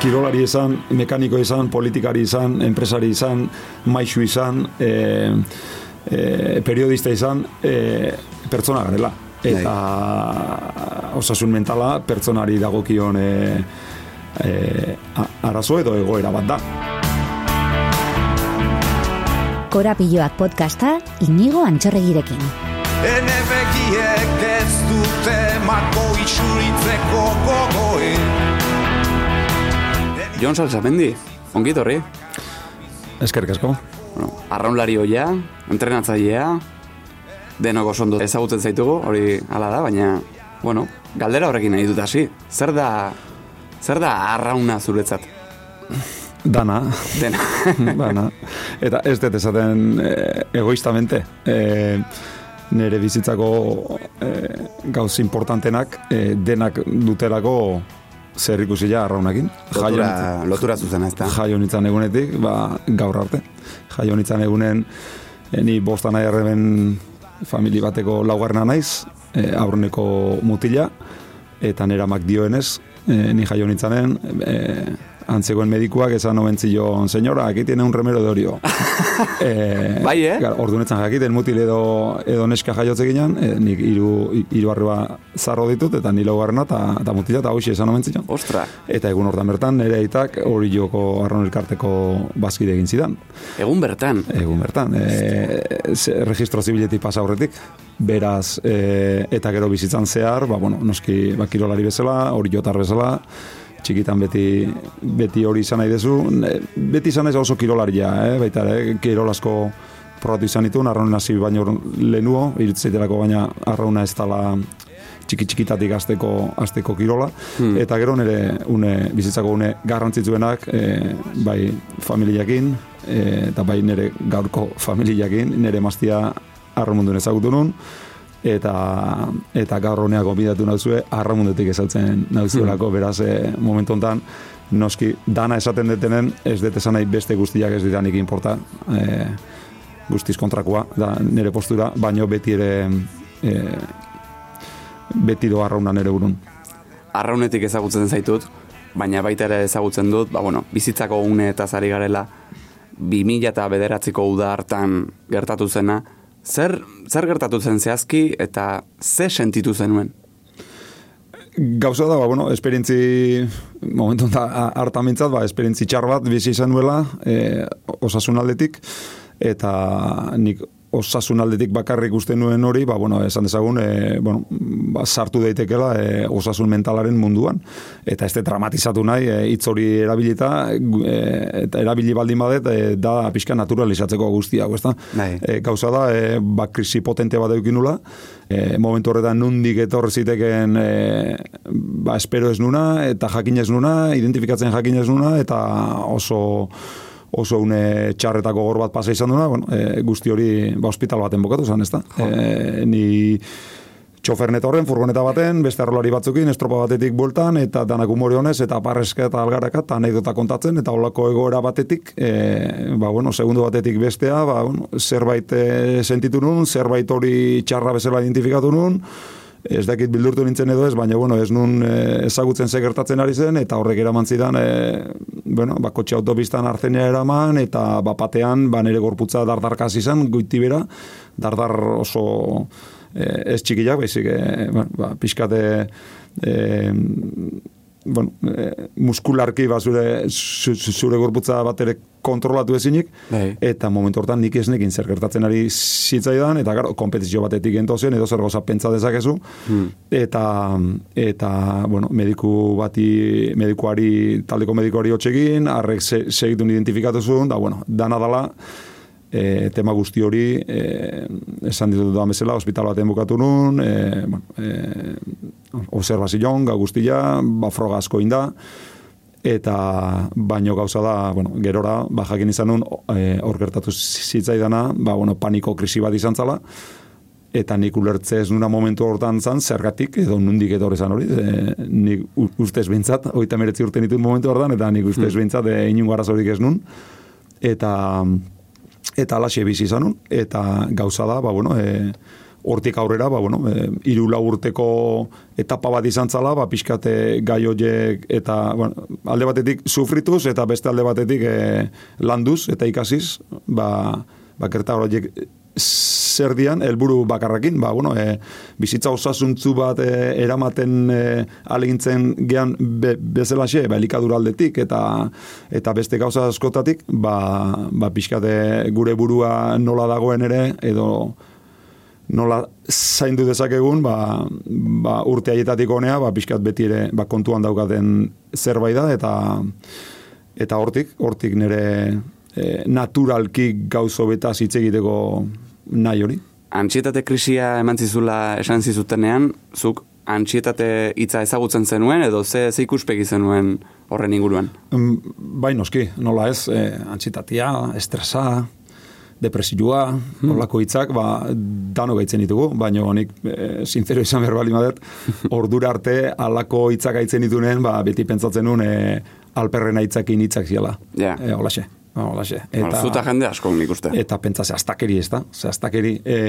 kirolari izan, mekaniko izan, politikari izan, enpresari izan, maixu izan, e, e, periodista izan, e, pertsona garela. Eta osasun mentala pertsonari dagokion e, e, arazo edo egoera bat da. Korapilloak podcasta inigo antxorregirekin. Ene begiek ez dute mako isuritzeko gogoe Jon Salsamendi, ongi torri. Eskerrik asko. Bueno, arraunlari hoia, entrenatzailea, denok oso ondo ezagutzen zaitugu, hori hala da, baina, bueno, galdera horrekin nahi dut hasi. Zer da, zer da arrauna zuretzat? Dana. Dena. Dana. Eta ez dut esaten e, egoistamente. E, nire bizitzako e, gauz importantenak e, denak dutelako zer ikusi ja arraunakin. Lotura, lotura zuzena, ez da? Jaio nintzen egunetik, ba, gaur arte. Jaio nintzen egunen, e, ni bostan aierreben famili bateko laugarrena naiz, e, aurreneko mutila, eta nera mak dioenez, e, ni jaio nintzanen, e, antzegoen medikuak esan omen zion, senyora, aquí tiene un remero de orio. e, bai, eh? Gar, ordunetzan jakiten mutil edo, edo neska jaiotze ginen, e, nik iru, iru arreba zarro ditut, eta nilo garrena, eta, eta mutila, eta hoxe esan omen zion. Ostra. Eta egun hortan bertan, nire aitak hori joko arron elkarteko bazkide egin zidan. Egun bertan? Egun bertan. E, ze, registro zibiletik pasa horretik, beraz, e, eta gero bizitzan zehar, ba, bueno, noski, ba, kirolari bezala, hori jotar bezala, txikitan beti beti hori izan nahi dezu, beti izan nahi oso kirolaria, eh? baita, eh? kirolasko probatu izan ditu, arraunen hasi baino lehenuo, irutzeiterako baina arrauna ez dala txiki txikitatik azteko, azteko kirola, hmm. eta gero nire une, bizitzako une garrantzitsuenak, e, bai familiakin, e, eta bai nire gaurko familiakin, nire maztia arramundun ezagutu nun, eta eta gaur honea gonbidatu nauzue arramundetik ezaltzen nauzuelako. Beraz e, momentu hontan noski dana esaten detenen ez dut esan nahi beste guztiak ez ditanik inporta e, guztiz kontrakoa da nire postura baino beti ere e, beti do arrauna nere burun. Arraunetik ezagutzen zaitut baina baita ere ezagutzen dut ba, bueno, bizitzako une eta zari garela 2000 eta bederatziko uda hartan gertatu zena Zer, zer gertatu zen zehazki eta ze sentitu zenuen? Gauza da, ba, bueno, esperientzi, momentu da, harta mintzat, ba, esperientzi txar bat bizi izan duela, e, osasun aldetik, eta nik osasun aldetik bakarrik uste nuen hori, ba, bueno, esan dezagun, e, bueno, ba, sartu daitekela e, osasun mentalaren munduan. Eta ez dramatizatu nahi, e, hitz hori erabilita, e, eta erabili baldin badet, e, da pixka naturalizatzeko guztia, ez da? Bai. E, gauza da, e, ba, krisi potente bat eukinula, e, momentu horretan nundik etorri ziteken e, ba, espero ez nuna, eta jakin ez nuna, identifikatzen jakin ez nuna, eta oso oso une txarretako gor bat pasa izan duna, bueno, e, guzti hori ba, hospital baten bokatu zen, ez da? E, ni txofernet horren, furgoneta baten, beste arrolari batzukin, estropa batetik bueltan, eta danak umore honez, eta parreska eta algaraka, eta anekdota kontatzen, eta holako egoera batetik, e, ba, bueno, segundu batetik bestea, ba, bueno, zerbait e, sentitu nun, zerbait hori txarra bezala identifikatu nun, ez dakit bildurtu nintzen edo ez, baina bueno, ez nun e, ezagutzen ze gertatzen ari zen, eta horrek eraman zidan, e, bueno, ba, kotxe autobistan arzenea eraman, eta bapatean, ba, nire gorputza dardarkaz izan, goitibera, dardar oso e, ez txikiak, baizik, e, bueno, ba, pixkate, e, bueno, e, muskularki ba zure zure gorputza bat ere kontrolatu ezinik bai. eta momentu hortan nik ez nekin zer gertatzen ari zitzaidan eta gero kompetizio batetik entozen edo zer goza pentsa dezakezu hmm. eta eta bueno, mediku bati medikuari taldeko medikuari hotsegin arrek segitun identifikatu zuen da bueno, dana dala e, tema guzti hori e, esan ditut da bezala ospital baten bukatu nun e, bueno, e, observazioan ga guztia ba froga asko inda eta baino gauza da bueno, gerora ba jakin izan nun e, hor gertatu zitzaidana ba bueno paniko krisi bat izan zala eta nik ulertze ez nuna momentu hortan zan, zergatik, edo nundik edo horrezan hori, e, nik ustez bintzat, oita meretzi urte nituen momentu hortan, eta nik ustez hmm. bintzat, e, inungo arazorik ez nun, eta, eta alaxe bizi izanun, eta gauza da, ba, bueno, e, hortik aurrera, ba, bueno, e, iru lau urteko etapa bat izan zala, ba, pixkate gai horiek eta bueno, alde batetik sufrituz eta beste alde batetik e, landuz eta ikasiz, ba, ba kerta horiek zer dian, helburu bakarrakin, ba, bueno, e, bizitza osasuntzu bat e, eramaten e, alegintzen gean be, bezalaxe, ba, elikadura aldetik, eta, eta beste gauza askotatik, ba, ba, pixkate gure burua nola dagoen ere, edo nola zaindu dezakegun, ba, ba, urte haietatik honea, ba, pixkat beti ere ba, kontuan daukaten zerbait da, eta eta hortik, hortik nire e, naturalki gauzo beta hitz egiteko nahi hori. Antxietate krisia eman zizula esan zizutenean, zuk antxietate hitza ezagutzen zenuen edo ze, ze ikuspegi zenuen horren inguruan? Bai noski, nola ez, e, antxietatia, estresa, depresioa, hmm. horlako hitzak, ba, dano gaitzen ditugu, baina nik, e, sincero izan behar bali madet, ordura arte, alako hitzak gaitzen ditunen, ba, beti pentsatzen nuen, e, alperrena hitzakin hitzak ziala. Ja. E, holaxe. Holaxe. Eta, Zuta jende asko nik uste. Eta pentsa ze astakeri ez da. Ze astakeri e,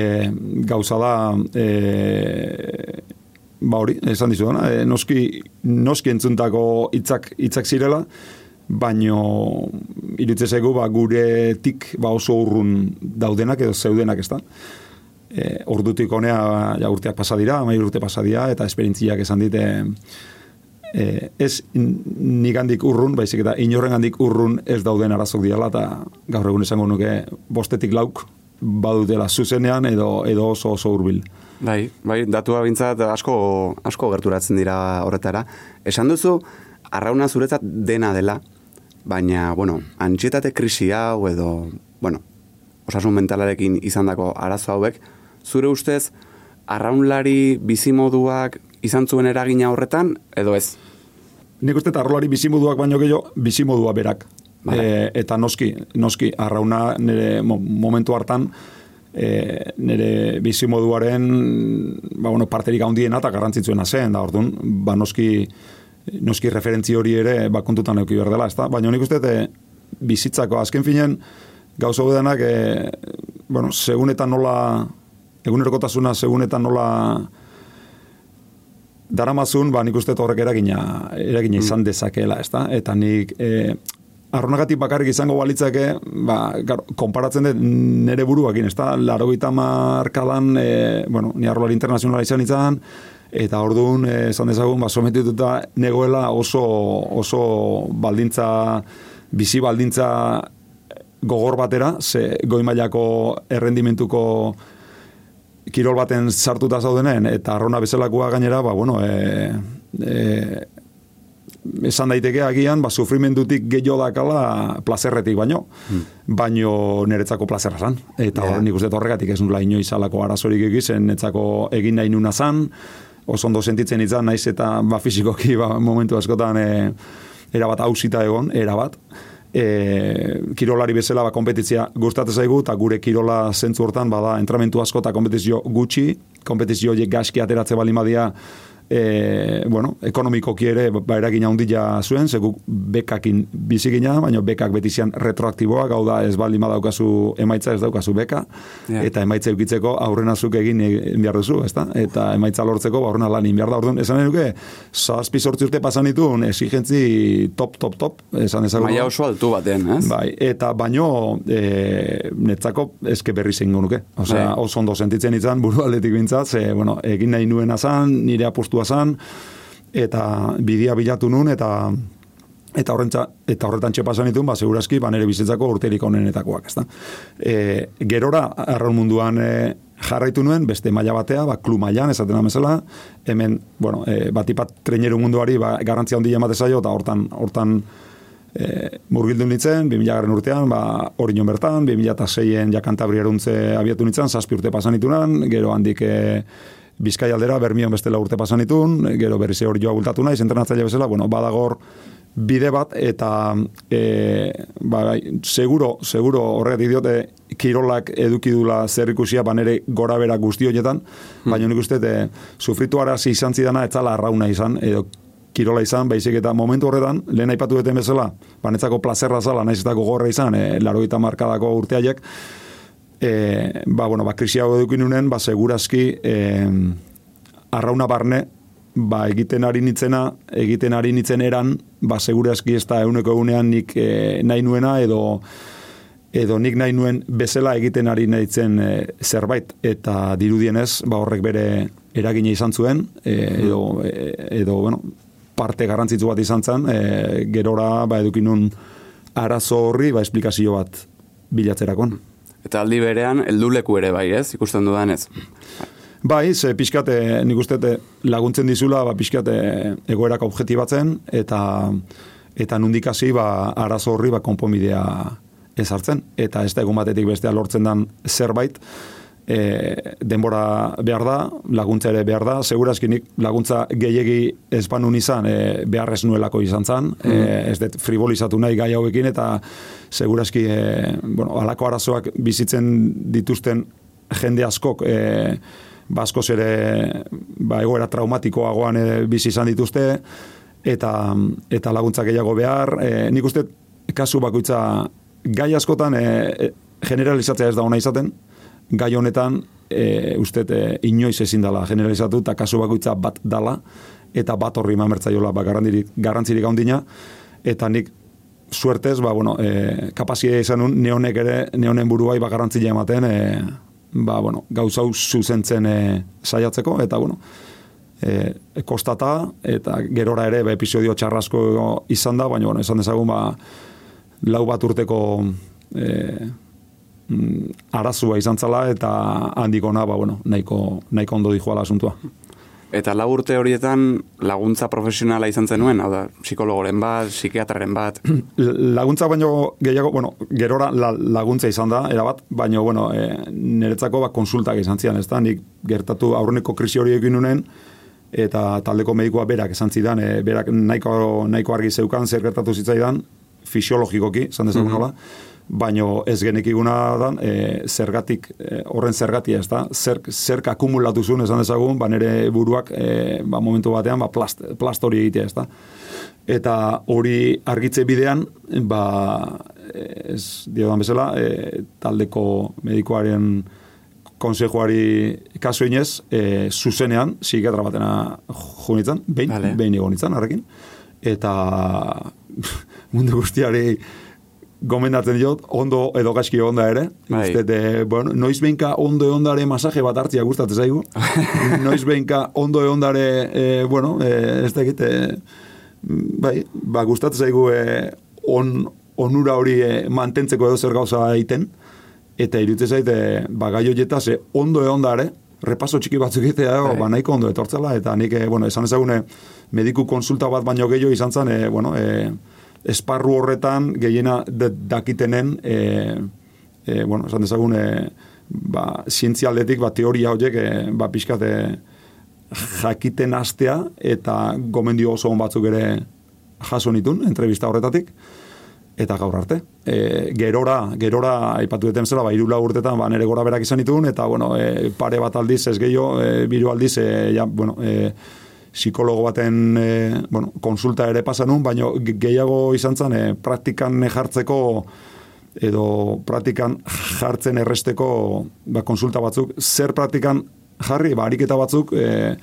gauza da e, ba hori, esan dizu dana, e, noski, noski entzuntako hitzak hitzak zirela, baino irutze zego ba, gure tik ba, oso urrun daudenak edo zeudenak ez da. E, ordutik honea ja, urteak pasadira, amai urte pasadira, eta esperintziak esan dite e, ez nigandik urrun, baizik eta inorrengandik urrun ez dauden arazok diala, eta gaur egun esango nuke bostetik lauk badutela zuzenean edo edo oso oso hurbil. Bai, bai, datua bintzat asko, asko gerturatzen dira horretara. Esan duzu, arrauna zuretzat dena dela, baina, bueno, antxietate krisi hau edo, bueno, osasun mentalarekin izandako arazo hauek, zure ustez, arraunlari bizimoduak izan zuen eragina horretan, edo ez? Nik uste arrolari bizimoduak baino gehiago, bizimodua berak. E, eta noski, noski, arrauna nire momentu hartan, e, nire bizimoduaren ba, bueno, parterik handiena eta garrantzitzuena zen, da orduan, ba, noski, noski referentzi hori ere ba, kontutan euki behar dela, ezta? Baina nik uste, e, bizitzako azken finen, gauza denak, e, bueno, segunetan nola, egunerokotasuna segunetan nola, daramazun, ba, nik uste horrek eragina, eragina izan mm. dezakeela, ez da? Eta nik, e, arronagatik bakarrik izango balitzake, ba, gar, konparatzen dut nere buruakin, ez da? Laro gita markadan, e, bueno, ni arrolari internazionala izan izan, eta orduan, e, esan dezagun, ba, sometituta negoela oso, oso baldintza, bizi baldintza gogor batera, ze goi mailako errendimentuko kirol baten sartuta zaudenen eta arrona bezalakoa gainera, ba, bueno, e, e, esan daiteke agian, ba, sufrimendutik gehiago dakala plazerretik baino, hmm. baino niretzako plazerra zan. Eta yeah. nik uste horregatik ez nula inoiz alako arazorik egizen, netzako egin nahi nuna zan, oso ondo sentitzen izan, naiz eta ba, fizikoki ba, momentu askotan e, erabat hausita egon, erabat e, kirolari bezala ba, kompetizia gustatzen zaigu, eta gure kirola zentzu hortan, bada, entramentu asko eta kompetizio gutxi, kompetizio horiek gaski ateratze bali madia, e, bueno, ekonomikoki ere ba, eragin handia zuen, zegu bekakin bizigina, baina bekak beti zian retroaktiboa, gau da ez baldin badaukazu emaitza ez daukazu beka, eta emaitza eukitzeko aurrenazuk egin behar duzu, ezta? Eta emaitza lortzeko ba, aurrena lan behar da, orduan, esan enuke, zazpi sortzi urte pasan ditun, esigentzi top, top, top, esan ezagutu. Maia oso altu baten, ez? Bai, eta baino, e, netzako, eske berri zein nuke. Osea, bai. oso ondo sentitzen izan, buru aldetik bintzat, ze, bueno, egin nahi nuen azan, nire apostu kontua zan, eta bidia bilatu nun, eta eta horrentza, eta horretan txepasan ditun, ba, segurazki, ba, nire bizitzako urterik onenetakoak, ezta. E, gerora, arraun munduan e, jarraitu nuen, beste maila batea, ba, klu mailan, esaten amezela, hemen, bueno, e, batipat treneru munduari, ba, garantzia handi emate zaio, eta hortan, hortan, e, murgildu nintzen, 2000 garen urtean, ba, hori bertan, 2006en jakantabri eruntze abiatu nintzen, zazpi urte pasan ditunan, gero handik e, Bizkai aldera, bermion bestela urte pasan itun, gero berrize hori joa bultatu naiz, entrenatzaile bezala, bueno, badagor bide bat, eta e, ba, seguro, seguro horregatik diote, kirolak edukidula zer ikusia banere gora bera guzti honetan, hmm. baina nik uste, e, sufritu arazi izan zidana, etzala arrauna izan, edo kirola izan, baizik eta momentu horretan, lehen aipatu duten bezala, banetzako plazerra zala, naiz eta gogorra izan, e, laro markadako urteaiek, e, ba, bueno, ba, krisi hau edukin unen, ba, segurazki, e, arrauna barne, ba, egiten ari nitzena, egiten ari nitzen eran, ba, segurazki ez da euneko egunean nik e, nahi nuena, edo, edo nik nahi nuen bezala egiten ari nahitzen e, zerbait, eta dirudienez, ba, horrek bere eragina izan zuen, e, edo, e, edo, bueno, parte garrantzitsu bat izan zen, e, gerora, ba, edukin nun arazo horri, ba, esplikazio bat bilatzerakon. Eta aldi berean, helduleku ere bai, ez? Ikusten dudan ez. Bai, ze pixkate, nik uste te laguntzen dizula, ba, pixkate egoerak objektibatzen, eta eta nundik hasi ba, arazo horri ba, konponbidea ezartzen. Eta ez da egun batetik bestea lortzen dan zerbait, e, denbora behar da, laguntza ere behar da, segurazki nik laguntza gehiegi ezpanun izan, e, behar ez nuelako izan zan, e, ez dut frivolizatu nahi gai hauekin, eta segurazki, e, bueno, alako arazoak bizitzen dituzten jende askok, e, baskoz ere ba, egoera traumatikoagoan e, bizi izan dituzte, eta, eta laguntza gehiago behar. E, nik uste, kasu bakoitza gai askotan e, e, generalizatzea ez da ona izaten, gai honetan e, uste e, inoiz ezin dela generalizatu, eta kasu bakoitza bat dala, eta bat horri mamertzaiola ba, garrantzirik, garrantzirik handina, eta nik suertez, ba, bueno, e, kapazia izan nun, neonek ere, neonen buruai ba, garrantzia ematen, e, ba, bueno, gauza hau zuzentzen e, saiatzeko, eta, bueno, e, kostata, eta gerora ere, ba, episodio txarrasko izan da, baina, bueno, esan dezagun, ba, lau bat urteko e, arazua izan zala, eta handikona, ba, bueno, nahiko, nahiko ondo dijoala asuntua. Eta lau urte horietan laguntza profesionala izan zenuen, hau da, psikologoren bat, psikiatraren bat. laguntza baino gehiago, bueno, gerora la, laguntza izan da, erabat, baino, bueno, e, niretzako ba, konsultak izan zian, ez da, nik gertatu aurreneko krisi hori egin nunen, eta taldeko medikoa berak esan zidan, e, berak nahiko, nahiko argi zeukan, zer gertatu zitzaidan, fisiologikoki, esan dezagun nola, baino ez genekiguna da, e, zergatik, e, horren zergatia, ez da, zer, zerk akumulatu zuen, esan dezagun, ba nire buruak, e, ba momentu batean, ba plast, plast hori egitea, ez da. Eta hori argitze bidean, ba, ez diodan bezala, e, taldeko medikoaren konsejoari kaso inez, e, zuzenean, psikiatra batena junitzen, behin, Vale. behin egon harrekin. Eta mundu guztiari gomendatzen diot, ondo edo gaizki onda ere. Bai. Uste, de, bueno, noiz behinka ondo eondare masaje bat hartzia gustatzen zaigu. noiz behinka ondo eondare, e, bueno, e, ez da egite, bai, ba, gustatzen zaigu e, on, onura hori e, mantentzeko edo zer gauza egiten, eta iruditzen zaite, ba, gai horietaz, e, ondo eondare, repaso txiki batzuk egitea, Bai. ba, nahiko ondo etortzela, eta nik, e, bueno, esan ezagune, mediku konsulta bat baino gehiago izan zen, e, bueno, e, esparru horretan gehiena dakitenen, e, e, bueno, esan dezagun, e, ba, zientzia aldetik, ba, teoria horiek, e, ba, pixkat, e, jakiten astea, eta gomendio oso on batzuk ere jaso nitun, entrevista horretatik, eta gaur arte. E, gerora, gerora, aipatu duten zela, ba, irula urtetan, ba, nere gora berak izan ditun, eta, bueno, e, pare bat aldiz, ez gehiago, e, biru aldiz, e, ja, bueno, e, psikologo baten, e, bueno, konsulta ere pasa nun, baina ge- gehiago izan zen, e, praktikan jartzeko, edo praktikan jartzen erresteko ba, konsulta batzuk, zer praktikan jarri, ba, ariketa batzuk, e,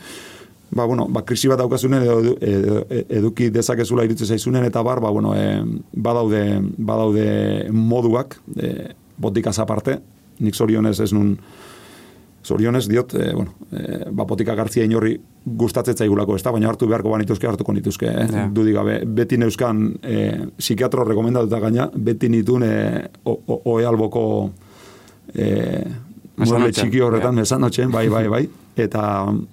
ba, bueno, ba, krisi bat daukazunen edo, edo, eduki dezakezula irutzen zaizunen, eta bar, ba, bueno, e, badaude, badaude moduak, e, botikaz aparte, nik zorionez ez nun, zorionez diot, e, bueno, e, ba, botika gartzia inorri gustatzen zaigulako, ez da, baina hartu beharko banituzke, hartuko nituzke, eh? Ja. dudik gabe, beti neuzkan e, psikiatro rekomendatuta gaina, beti nitun e, o- alboko e, mueble Mesanotxean, txiki horretan, ja. mesanotxen, bai, bai, bai, eta,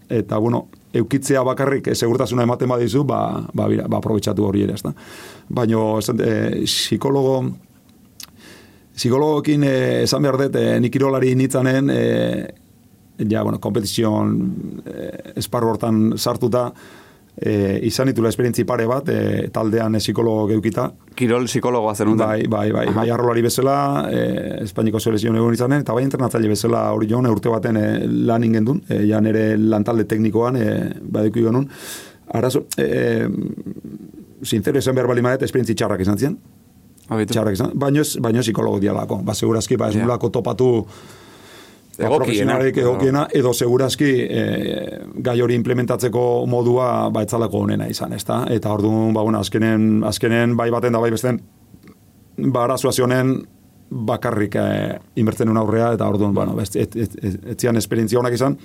eta bueno, eukitzea bakarrik eh, segurtasuna ematen badizu, ba, ba, bira, ba, aprobetxatu hori ere, ez da. Baina, e, psikologo, psikologokin eh, esan behar dut, eh, nik kirolari nitzanen, eh, ja, bueno, kompetizion eh, esparru hortan sartuta, eh, izan ditula esperientzi pare bat, eh, taldean eh, psikologo geukita, Kirol psikologoa zen Bai, bai, bai, bai arrolari bezala, eh, Espainiko selezioan egon izanen, eta bai internatzaile bezala hori joan, urte baten eh, lan ingen duen, eh, ja nere lantalde teknikoan, eh, badeku genuen. Arazo, eh, sincero esan behar bali maet, esperientzi txarrak izan ziren. Txarrak izan, baino baino psikologo dialako. Ba, segurazki, ba, ez nulako topatu Egokiena. egokiena, edo segurazki e, gai hori implementatzeko modua ba, etzalako honena izan, ezta? Eta orduan, ba, bueno, azkenen, azkenen bai baten da bai besten, ba, arazoa zionen bakarrik e, inbertzen aurrea, eta orduan, bueno, ez, ez, ez, ez, ez zian esperientzia honak izan,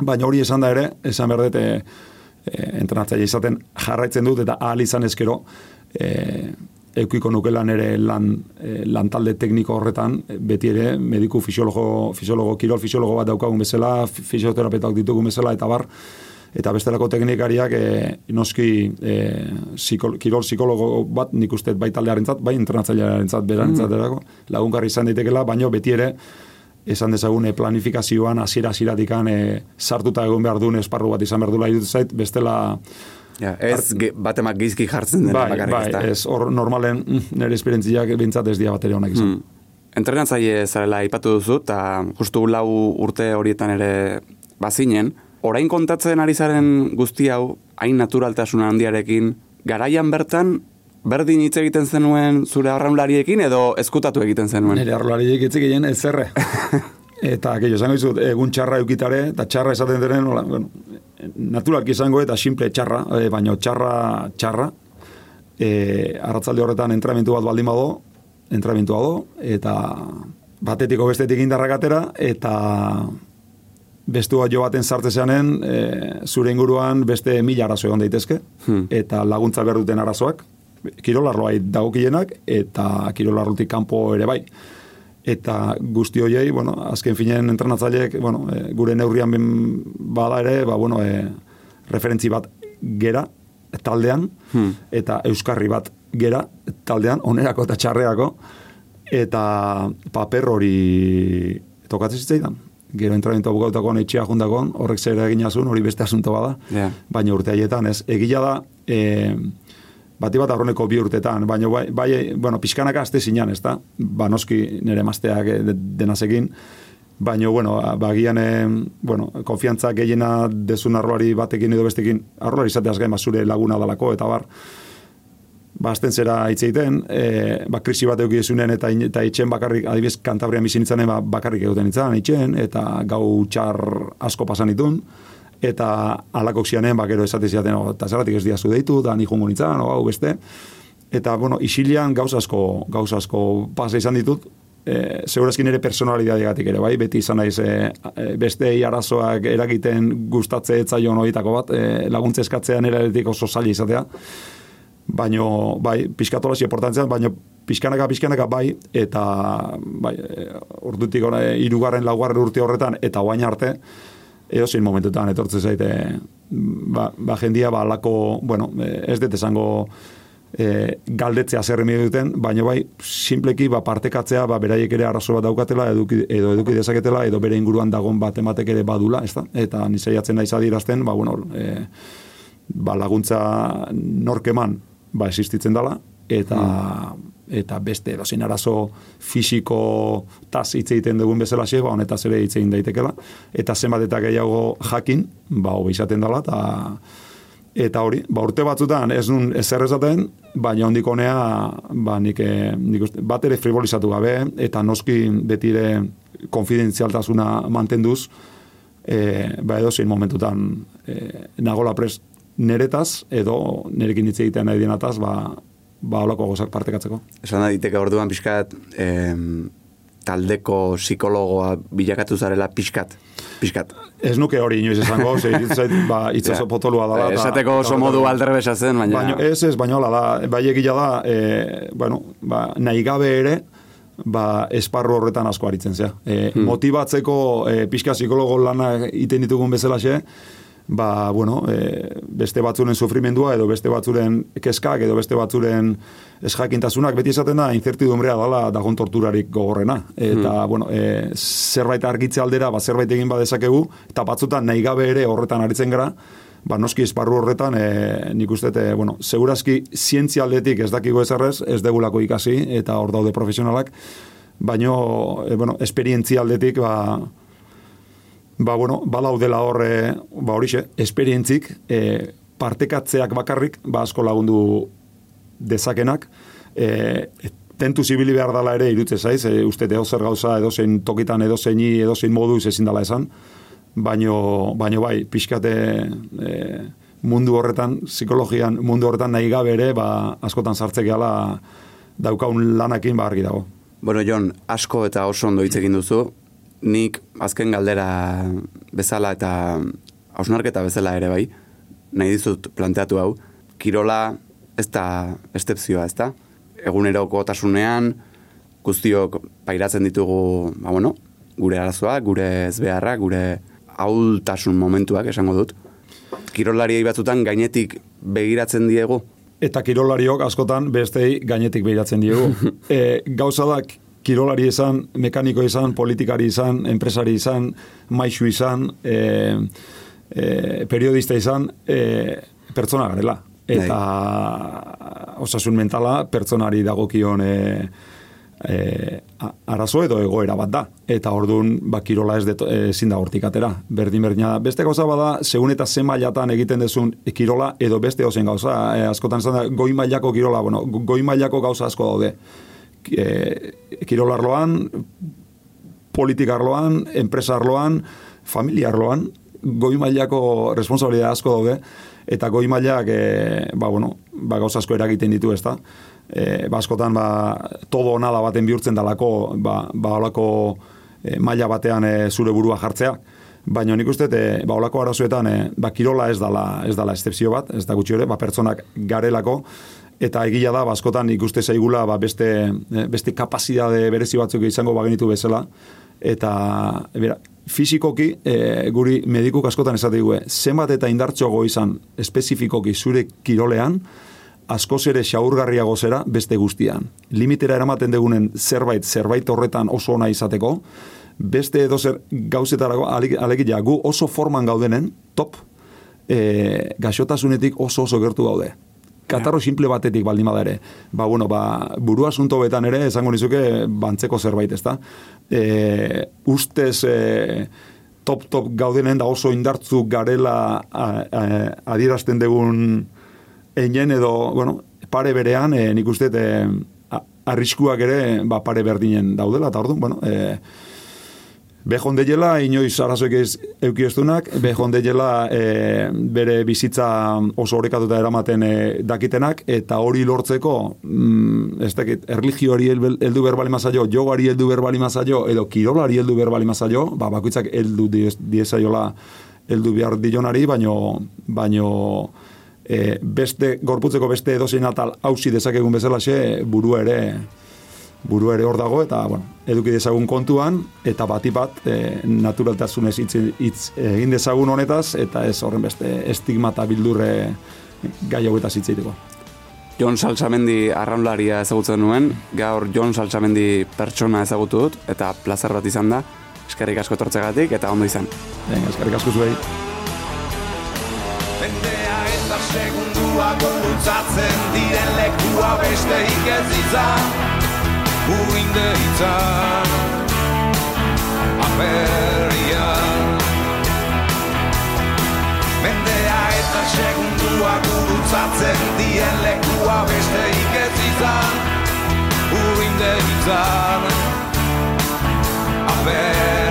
baina hori esan da ere, esan behar dut, e, e, entrenatzaile izaten jarraitzen dut, eta ahal izan eskero, e, eukiko nukela nere lan, e, lantalde tekniko horretan, e, beti ere mediku fisiologo, fisiologo, kirol fisiologo bat daukagun bezala, fi- fisioterapeutak ditugun bezala, eta bar, eta bestelako teknikariak e, noski e, psiko, kirol psikologo bat nik uste bai taldearentzat, bai entrenatzailearentzat berarentzat erako, lagungarri izan daitekela, baino beti ere esan dezagun planifikazioan hasiera hasieratikan e, sartuta egon behar duen esparru bat izan behar duela zait, bestela Ja, ez ge, bat emak gizki jartzen dena bai, bakarrik, bai, ezta? ez hor normalen mm, nire esperientziak bintzat ez dira batere honak izan. Hmm. Entrenatzaile zarela aipatu duzu, eta justu lau urte horietan ere bazinen, orain kontatzen ari zaren guzti hau, hain naturaltasun handiarekin, garaian bertan, berdin hitz egiten zenuen zure arraunlariekin edo ezkutatu egiten zenuen? Nire arrolariek etzik egin ez zerre. eta, gehiago, esango dizut, egun txarra eukitare, eta txarra esaten denen, hola, bueno, naturalki izango eta simple txarra, e, baino txarra, txarra, e, arratzalde horretan entramentu bat baldin bado, entramentu bado, eta batetiko bestetik indarrak atera, eta bestua jo baten sartze zeanen, e, zure inguruan beste mila arazo egon daitezke, Hmm. eta laguntza behar duten arazoak, kirolarroa dagokienak, eta kirolarrutik kanpo ere bai. Eta guzti hoiei, bueno, azken finen entrenatzaileek, bueno, e, gure neurrian ben bada ere, ba, bueno, e, referentzi bat gera taldean, Hmm. eta euskarri bat gera taldean, onerako eta txarreako, eta paper hori tokatzen zitzaidan. Gero entrenamentua bukautakoan etxea jundakoan, horrek zer eginazun, hori beste asunto bada. Ja. Baina urte haietan, ez, egila da, e, bati bat aurreneko bi urtetan, baina bai, bai bueno, pixkanaka azte zinan, ez da? Ba, noski nire mazteak eh, de, denazekin, baina, bueno, bagian, bueno, konfiantza gehiena dezun arroari batekin edo bestekin, arroari izateaz gain, ba, zure laguna dalako, eta bar, ba, azten zera hitz egiten, e, ba, krisi bat eduki ezunen, eta, eta itxen bakarrik, adibidez, kantabrian bizi nintzanen, ba, bakarrik egiten nintzen, itxen, eta gau txar asko pasan ditun, eta alakok zianen, ba, gero esate ziaten, o, eta zerratik ez diazu deitu, da ni jungo nintzen, hau beste, eta, bueno, isilian gauz asko, pasa izan ditut, e, segurazki nire personalidadiagatik ere, bai, beti izan naiz e, e, bestei arazoak eragiten gustatze etzaion horietako bat, e, laguntza eskatzean eraretik oso zaila izatea, baino bai pizkatolasi importantzia baino pizkanaka pizkanaka bai eta bai ordutik ora hirugarren laugarren urte horretan eta oain arte edozein momentutan etortzen zaite ba, ba jendia ba alako, bueno, eh, ez dut esango e, galdetzea zer duten, baina bai, simpleki ba, partekatzea, ba, beraiek ere arazo bat daukatela, eduki, edo eduki dezaketela, edo bere inguruan dagon bat ematek ere badula, ez da? Eta nizaiatzen naiz adierazten, ba, bueno, e, ba, laguntza norkeman, ba, existitzen dela, eta eta beste edozein arazo fisiko taz hitz egiten dugun bezala xe, ba, honetaz ere hitz egin daitekela, eta zenbat eta gehiago jakin, ba, hobi izaten dela, eta Eta hori, ba, urte batzutan ez nun ezer esaten, baina hondik honea, ba, nik, eh, nik uste, bat ere frivolizatu gabe, eta noski beti ere konfidentzialtasuna mantenduz, e, ba, edo zein momentutan e, nagola pres neretaz, edo nerekin hitz egitean nahi dienataz, ba, ba, holako gozak partekatzeko. Esan da diteke orduan pixkat, em, taldeko psikologoa bilakatu zarela pixkat. Pixkat. Ez nuke hori inoiz esango, ze iruditzen zait, ba, oso Ja. potolua dela. eta- Esateko oso modu alderbesa zen, baina... Baina ez ez, baina hola da, bai egila da, e, bueno, ba, nahi gabe ere, ba, esparru horretan asko aritzen zea. E, Motibatzeko e, pixka psikologo lana iten ditugun bezalaxe, ba, bueno, e, beste batzuren sufrimendua edo beste batzuren keskak edo beste batzuren esjakintasunak beti esaten da incertidumbrea dala dagon torturarik gogorrena. Eta, bueno, e, zerbait argitze aldera, ba, zerbait egin badezakegu, eta batzutan nahi gabe ere horretan aritzen gara, ba, noski esparru horretan, e, nik uste, e, bueno, segurazki zientzia aldetik ez dakigo ezerrez, ez degulako ikasi, eta hor daude profesionalak, baino, e, bueno, esperientzia aldetik, ba, ba, bueno, balaudela hor, e, ba, horixe, esperientzik, e, partekatzeak bakarrik, ba, asko lagundu dezakenak, e, tentu zibili behar dala ere irutze zaiz, e, uste edo zer gauza edozein tokitan edozeini edozein moduz ezin dala esan, baino, baino bai, pixkate e, mundu horretan, psikologian mundu horretan nahi gabe ere, ba, askotan sartzek gala daukaun lanakin ba argi dago. Bueno, Jon, asko eta oso ondo hitz egin duzu. Nik azken galdera bezala eta hausnarketa bezala ere bai, nahi dizut planteatu hau, kirola ez da estepzioa, ez da? Eguneroko tasunean, guztiok pairatzen ditugu, ba bueno, gure arazoak, gure ezbeharra, gure ahultasun momentuak esango dut. Kirolariei batzutan gainetik begiratzen diegu, Eta kirolariok askotan bestei gainetik behiratzen diegu. e, gauza da, kirolari izan, mekaniko izan, politikari izan, enpresari izan, maixu izan, e, e, periodista izan, e, pertsona garela. Eta osasun mentala pertsonari dagokion e, e, arazo edo egoera bat da. Eta orduan, ba, kirola ez deto, ezin da hortik atera. Berdin berdina da. Beste gauza bada, segun eta ze mailatan egiten dezun kirola edo beste ozen gauza. E, askotan esan da, goi mailako kirola, bueno, goi mailako gauza asko daude. E, kirolarloan, politikarloan, enpresarloan, familiarloan, goi mailako responsabilidad asko daude, eta goi mailak, e, ba, bueno, ba, gauza asko eragiten ditu, ezta? E, ba, askotan, ba, todo nada baten bihurtzen dalako, ba, ba olako e, maila batean e, zure burua jartzea, baina nik uste, e, ba, olako arazoetan, e, ba, kirola ez dala, ez dala estepzio bat, ez da gutxi ere, ba, pertsonak garelako, eta egia da, ba, askotan ikuste zaigula ba, beste, eh, beste kapazidade berezi batzuk izango bagenitu bezala, eta bera, fizikoki e, guri medikuk askotan esate digue, zenbat eta indartxoago izan espezifikoki zure kirolean, askoz ere xaurgarriago zera beste guztian. Limitera eramaten degunen zerbait, zerbait horretan oso ona izateko, beste edo zer gauzetarako, ale- alegia, gu oso forman gaudenen, top, e, gaxotasunetik oso oso gertu gaude. Katarro simple batetik baldin bada ere. Ba, bueno, ba, buru asunto betan ere, esango nizuke, bantzeko zerbait, ezta? E, ustez, e, top top gaudenen da oso indartzu garela a, a, adierazten dugun einen edo, bueno, pare berean, e, nik uste, e, arriskuak ere, ba, pare berdinen daudela, eta orduan, bueno, e, Behondeiela inoiz arazoek ez eukiestunak, behondeiela e, bere bizitza oso horrekatuta eramaten e, dakitenak, eta hori lortzeko, mm, ez dakit, erligioari hel- heldu berbali mazaio, jogari heldu berbali mazaio, edo kirolari heldu berbali mazaio, ba, bakoitzak heldu diez- diezaiola heldu behar dilonari, baino, baino e, beste, gorputzeko beste edozein atal hausi dezakegun bezalaxe, burua ere buru ere hor dago eta bueno, eduki dezagun kontuan eta bati bat e, naturaltasunez hitz, hitz egin dezagun honetaz eta ez horren beste estigma eta bildurre gai hauetaz hitz egiteko. Jon Salsamendi arraunlaria ezagutzen nuen, gaur Jon Salsamendi pertsona ezagutu dut, eta plazer bat izan da, eskerrik asko etortzegatik eta ondo izan. Venga, eskerrik asko zuei. Mendea eta segundua gurutzatzen diren lekua besteik ez izan Uinde izan Aperian Mendea eta segundua gurutzatzen diren lekua besteik ez izan. Uinde izan Aperian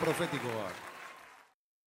profeta Igor.